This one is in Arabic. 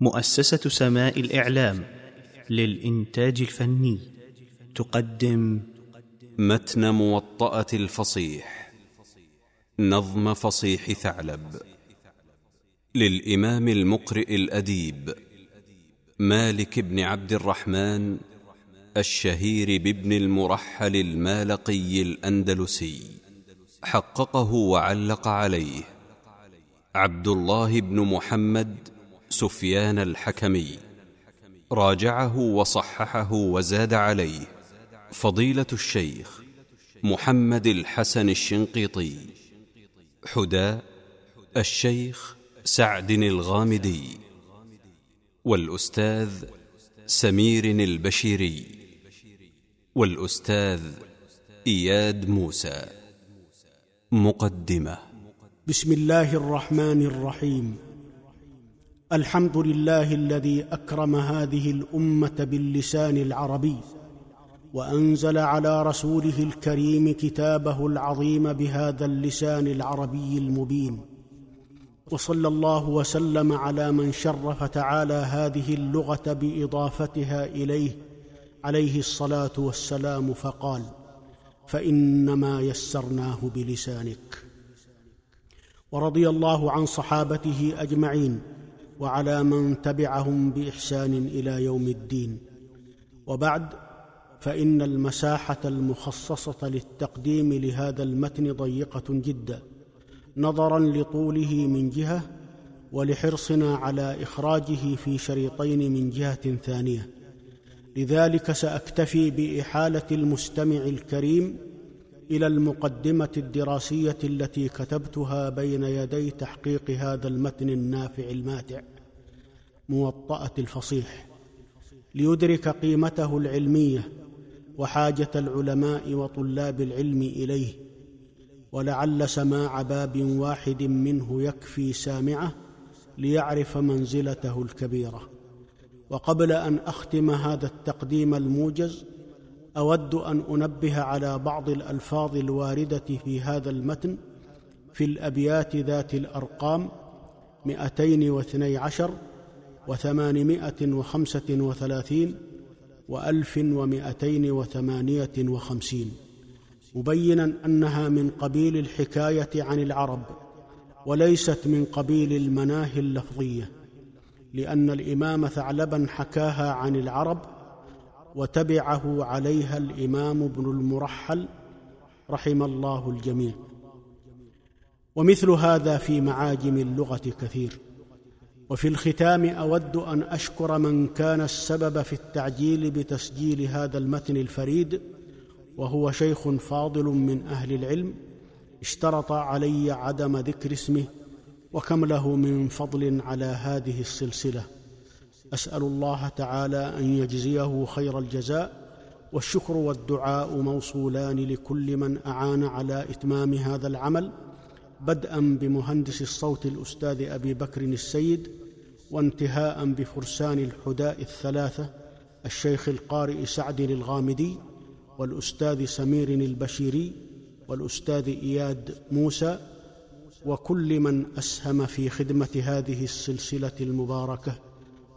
مؤسسة سماء الإعلام للإنتاج الفني. تقدم متن موطأة الفصيح. نظم فصيح ثعلب. للإمام المقرئ الأديب مالك بن عبد الرحمن الشهير بابن المرحل المالقي الأندلسي. حققه وعلق عليه عبد الله بن محمد سفيان الحكمي. راجعه وصححه وزاد عليه. فضيلة الشيخ محمد الحسن الشنقيطي. حداء الشيخ سعد الغامدي. والأستاذ سمير البشيري. والأستاذ إياد موسى. مقدمة. بسم الله الرحمن الرحيم. الحمد لله الذي أكرم هذه الأمة باللسان العربي وأنزل على رسوله الكريم كتابه العظيم بهذا اللسان العربي المبين. وصلى الله وسلم على من شرف تعالى هذه اللغة بإضافتها إليه عليه الصلاة والسلام فقال فإنما يسرناه بلسانك. ورضي الله عن صحابته أجمعين. وعلى من تبعهم بإحسان إلى يوم الدين. وبعد فإن المساحة المخصصة للتقديم لهذا المتن ضيقة جدا نظرا لطوله من جهة ولحرصنا على إخراجه في شريطين من جهة ثانية. لذلك سأكتفي بإحالة المستمع الكريم إلى المقدمة الدراسية التي كتبتها بين يدي تحقيق هذا المتن النافع الماتع موطأة الفصيح ليدرك قيمته العلمية وحاجة العلماء وطلاب العلم إليه ولعل سماع باب واحد منه يكفي سامعه ليعرف منزلته الكبيرة. وقبل أن أختم هذا التقديم الموجز أود أن أنبه على بعض الألفاظ الواردة في هذا المتن في الأبيات ذات الأرقام مئتين واثني عشر وثمانمائة وخمسة وثلاثين وألف ومئتين وثمانية وخمسين مبينا أنها من قبيل الحكاية عن العرب وليست من قبيل المناهي اللفظية لأن الإمام ثعلبا حكاها عن العرب وتبعه عليها الإمام ابن المرحل رحم الله الجميع. ومثل هذا في معاجم اللغة كثير. وفي الختام أود أن أشكر من كان السبب في التعجيل بتسجيل هذا المتن الفريد وهو شيخ فاضل من أهل العلم اشترط علي عدم ذكر اسمه وكم له من فضل على هذه السلسلة. أسأل الله تعالى أن يجزيه خير الجزاء والشكر والدعاء موصولان لكل من أعان على إتمام هذا العمل بدءا بمهندس الصوت الأستاذ أبي بكر السيد وانتهاء بفرسان الحداء الثلاثة الشيخ القارئ سعد الغامدي والأستاذ سمير البشيري والأستاذ إياد موسى وكل من أسهم في خدمة هذه السلسلة المباركة.